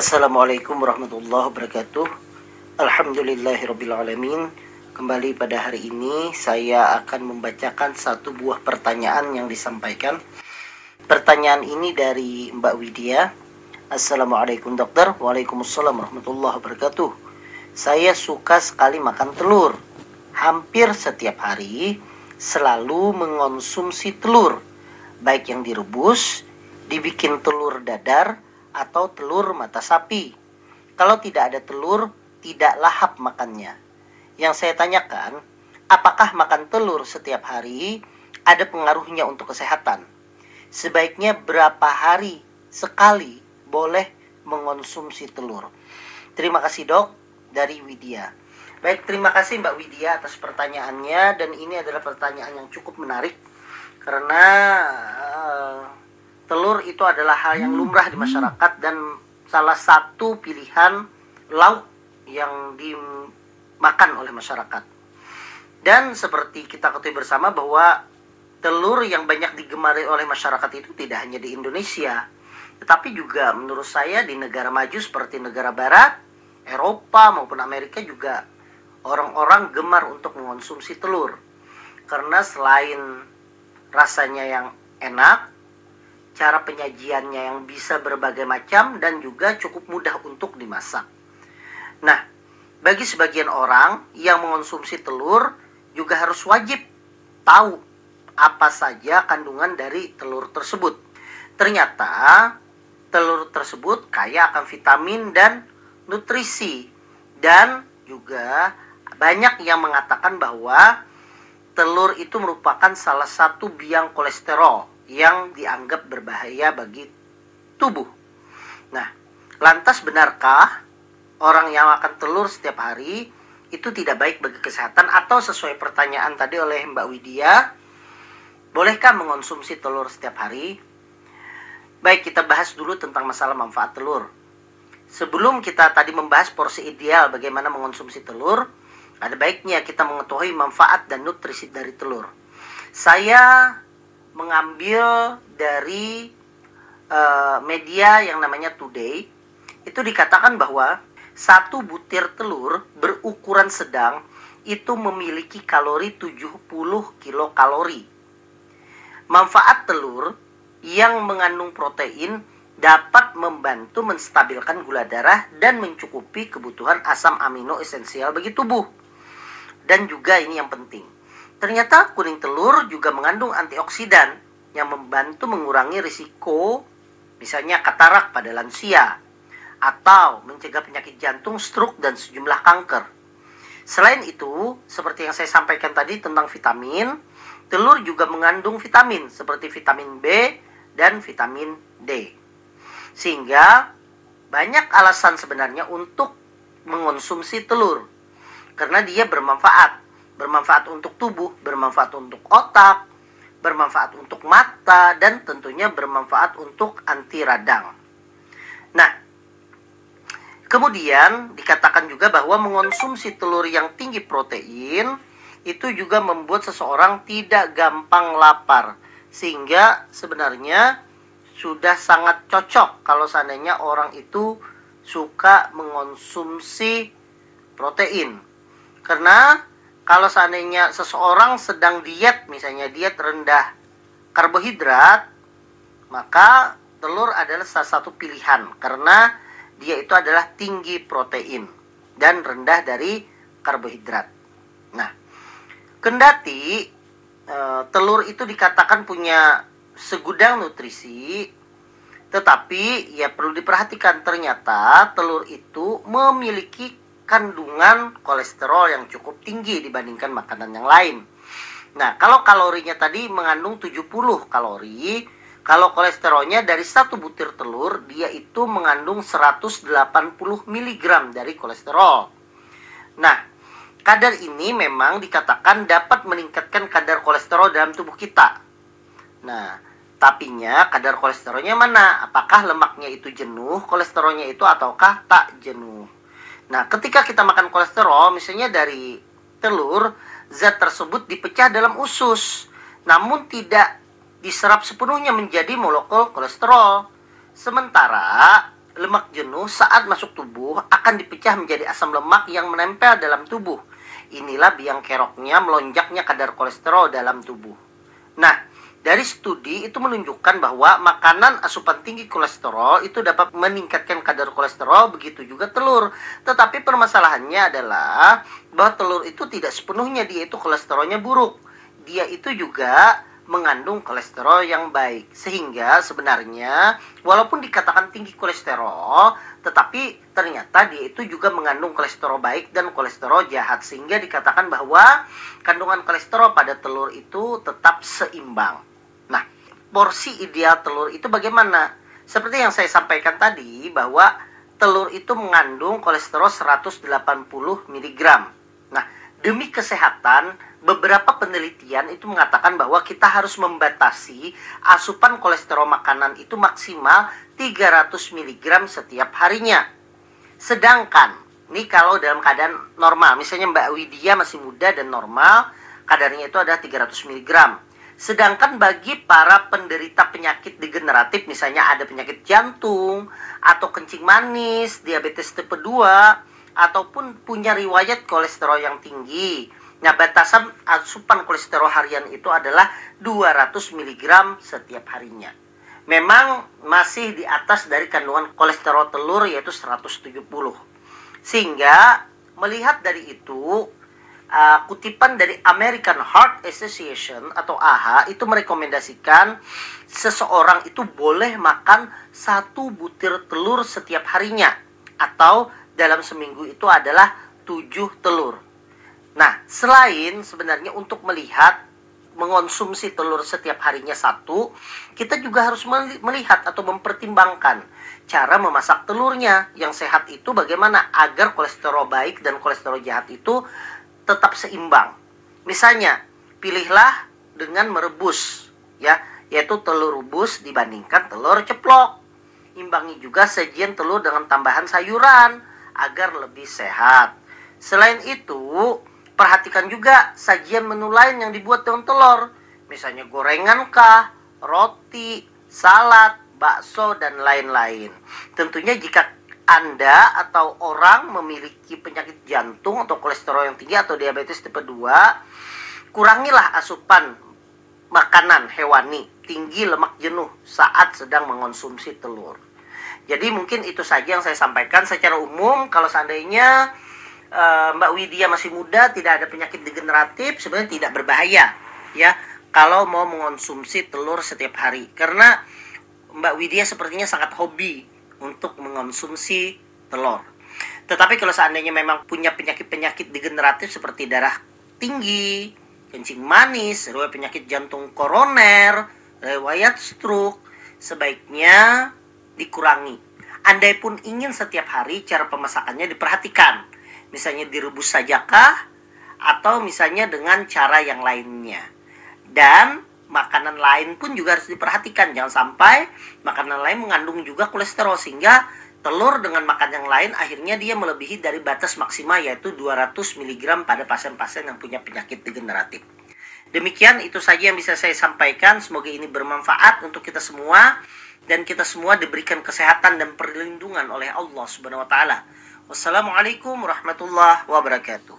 Assalamualaikum warahmatullahi wabarakatuh. Alhamdulillahirrabbilalamin Kembali pada hari ini saya akan membacakan satu buah pertanyaan yang disampaikan. Pertanyaan ini dari Mbak Widya. Assalamualaikum dokter. Waalaikumsalam warahmatullahi wabarakatuh. Saya suka sekali makan telur. Hampir setiap hari selalu mengonsumsi telur. Baik yang direbus, dibikin telur dadar, atau telur mata sapi. Kalau tidak ada telur, tidak lahap makannya. Yang saya tanyakan, apakah makan telur setiap hari ada pengaruhnya untuk kesehatan? Sebaiknya berapa hari sekali boleh mengonsumsi telur? Terima kasih dok dari Widya. Baik, terima kasih Mbak Widya atas pertanyaannya dan ini adalah pertanyaan yang cukup menarik karena uh, telur itu adalah hal yang lumrah di masyarakat dan salah satu pilihan lauk yang dimakan oleh masyarakat. Dan seperti kita ketahui bersama bahwa telur yang banyak digemari oleh masyarakat itu tidak hanya di Indonesia, tetapi juga menurut saya di negara maju seperti negara barat, Eropa maupun Amerika juga orang-orang gemar untuk mengonsumsi telur. Karena selain rasanya yang enak, cara penyajiannya yang bisa berbagai macam dan juga cukup mudah untuk dimasak. Nah, bagi sebagian orang yang mengonsumsi telur juga harus wajib tahu apa saja kandungan dari telur tersebut. Ternyata telur tersebut kaya akan vitamin dan nutrisi dan juga banyak yang mengatakan bahwa telur itu merupakan salah satu biang kolesterol yang dianggap berbahaya bagi tubuh. Nah, lantas benarkah orang yang makan telur setiap hari itu tidak baik bagi kesehatan atau sesuai pertanyaan tadi oleh Mbak Widya, bolehkah mengonsumsi telur setiap hari? Baik, kita bahas dulu tentang masalah manfaat telur. Sebelum kita tadi membahas porsi ideal bagaimana mengonsumsi telur, ada baiknya kita mengetahui manfaat dan nutrisi dari telur. Saya mengambil dari uh, media yang namanya Today itu dikatakan bahwa satu butir telur berukuran sedang itu memiliki kalori 70 kilokalori. Manfaat telur yang mengandung protein dapat membantu menstabilkan gula darah dan mencukupi kebutuhan asam amino esensial bagi tubuh. Dan juga ini yang penting, Ternyata kuning telur juga mengandung antioksidan yang membantu mengurangi risiko misalnya katarak pada lansia atau mencegah penyakit jantung, stroke dan sejumlah kanker. Selain itu, seperti yang saya sampaikan tadi tentang vitamin, telur juga mengandung vitamin seperti vitamin B dan vitamin D. Sehingga banyak alasan sebenarnya untuk mengonsumsi telur karena dia bermanfaat bermanfaat untuk tubuh, bermanfaat untuk otak, bermanfaat untuk mata, dan tentunya bermanfaat untuk anti radang. Nah, kemudian dikatakan juga bahwa mengonsumsi telur yang tinggi protein itu juga membuat seseorang tidak gampang lapar, sehingga sebenarnya sudah sangat cocok kalau seandainya orang itu suka mengonsumsi protein. Karena kalau seandainya seseorang sedang diet, misalnya diet rendah karbohidrat, maka telur adalah salah satu pilihan karena dia itu adalah tinggi protein dan rendah dari karbohidrat. Nah, kendati e, telur itu dikatakan punya segudang nutrisi, tetapi ya perlu diperhatikan ternyata telur itu memiliki kandungan kolesterol yang cukup tinggi dibandingkan makanan yang lain. Nah, kalau kalorinya tadi mengandung 70 kalori, kalau kolesterolnya dari satu butir telur, dia itu mengandung 180 mg dari kolesterol. Nah, kadar ini memang dikatakan dapat meningkatkan kadar kolesterol dalam tubuh kita. Nah, tapinya kadar kolesterolnya mana? Apakah lemaknya itu jenuh kolesterolnya itu ataukah tak jenuh? Nah, ketika kita makan kolesterol, misalnya dari telur, zat tersebut dipecah dalam usus, namun tidak diserap sepenuhnya menjadi molekul kolesterol. Sementara lemak jenuh saat masuk tubuh akan dipecah menjadi asam lemak yang menempel dalam tubuh. Inilah biang keroknya melonjaknya kadar kolesterol dalam tubuh. Nah, dari studi itu menunjukkan bahwa makanan asupan tinggi kolesterol itu dapat meningkatkan kadar kolesterol, begitu juga telur. Tetapi permasalahannya adalah bahwa telur itu tidak sepenuhnya dia itu kolesterolnya buruk. Dia itu juga mengandung kolesterol yang baik. Sehingga sebenarnya walaupun dikatakan tinggi kolesterol, tetapi ternyata dia itu juga mengandung kolesterol baik dan kolesterol jahat. Sehingga dikatakan bahwa kandungan kolesterol pada telur itu tetap seimbang. Porsi ideal telur itu bagaimana? Seperti yang saya sampaikan tadi bahwa telur itu mengandung kolesterol 180 mg. Nah, demi kesehatan beberapa penelitian itu mengatakan bahwa kita harus membatasi asupan kolesterol makanan itu maksimal 300 mg setiap harinya. Sedangkan, ini kalau dalam keadaan normal, misalnya Mbak Widya masih muda dan normal, kadarnya itu ada 300 mg. Sedangkan bagi para penderita penyakit degeneratif, misalnya ada penyakit jantung, atau kencing manis, diabetes tipe 2, ataupun punya riwayat kolesterol yang tinggi, Nah, batasan asupan kolesterol harian itu adalah 200 mg setiap harinya. Memang masih di atas dari kandungan kolesterol telur yaitu 170. Sehingga melihat dari itu uh, kutipan dari American Heart Association atau AHA itu merekomendasikan seseorang itu boleh makan satu butir telur setiap harinya atau dalam seminggu itu adalah tujuh telur. Nah, selain sebenarnya untuk melihat mengonsumsi telur setiap harinya satu, kita juga harus melihat atau mempertimbangkan cara memasak telurnya yang sehat itu bagaimana agar kolesterol baik dan kolesterol jahat itu tetap seimbang. Misalnya, pilihlah dengan merebus ya, yaitu telur rebus dibandingkan telur ceplok. Imbangi juga sajian telur dengan tambahan sayuran agar lebih sehat. Selain itu, Perhatikan juga sajian menu lain yang dibuat dengan telur. Misalnya gorengan kah, roti, salad, bakso, dan lain-lain. Tentunya jika anda atau orang memiliki penyakit jantung atau kolesterol yang tinggi atau diabetes tipe 2, kurangilah asupan makanan hewani tinggi lemak jenuh saat sedang mengonsumsi telur. Jadi mungkin itu saja yang saya sampaikan secara umum kalau seandainya uh, Mbak Widya masih muda, tidak ada penyakit degeneratif, sebenarnya tidak berbahaya ya kalau mau mengonsumsi telur setiap hari. Karena Mbak Widya sepertinya sangat hobi untuk mengonsumsi telur. Tetapi kalau seandainya memang punya penyakit-penyakit degeneratif seperti darah tinggi, kencing manis, riwayat penyakit jantung koroner, riwayat stroke, sebaiknya dikurangi. Andai pun ingin setiap hari cara pemasakannya diperhatikan misalnya direbus sajakah atau misalnya dengan cara yang lainnya. Dan makanan lain pun juga harus diperhatikan jangan sampai makanan lain mengandung juga kolesterol sehingga telur dengan makan yang lain akhirnya dia melebihi dari batas maksimal yaitu 200 mg pada pasien-pasien yang punya penyakit degeneratif. Demikian itu saja yang bisa saya sampaikan. Semoga ini bermanfaat untuk kita semua dan kita semua diberikan kesehatan dan perlindungan oleh Allah Subhanahu wa taala. Wassalamualaikum warahmatullahi wabarakatuh.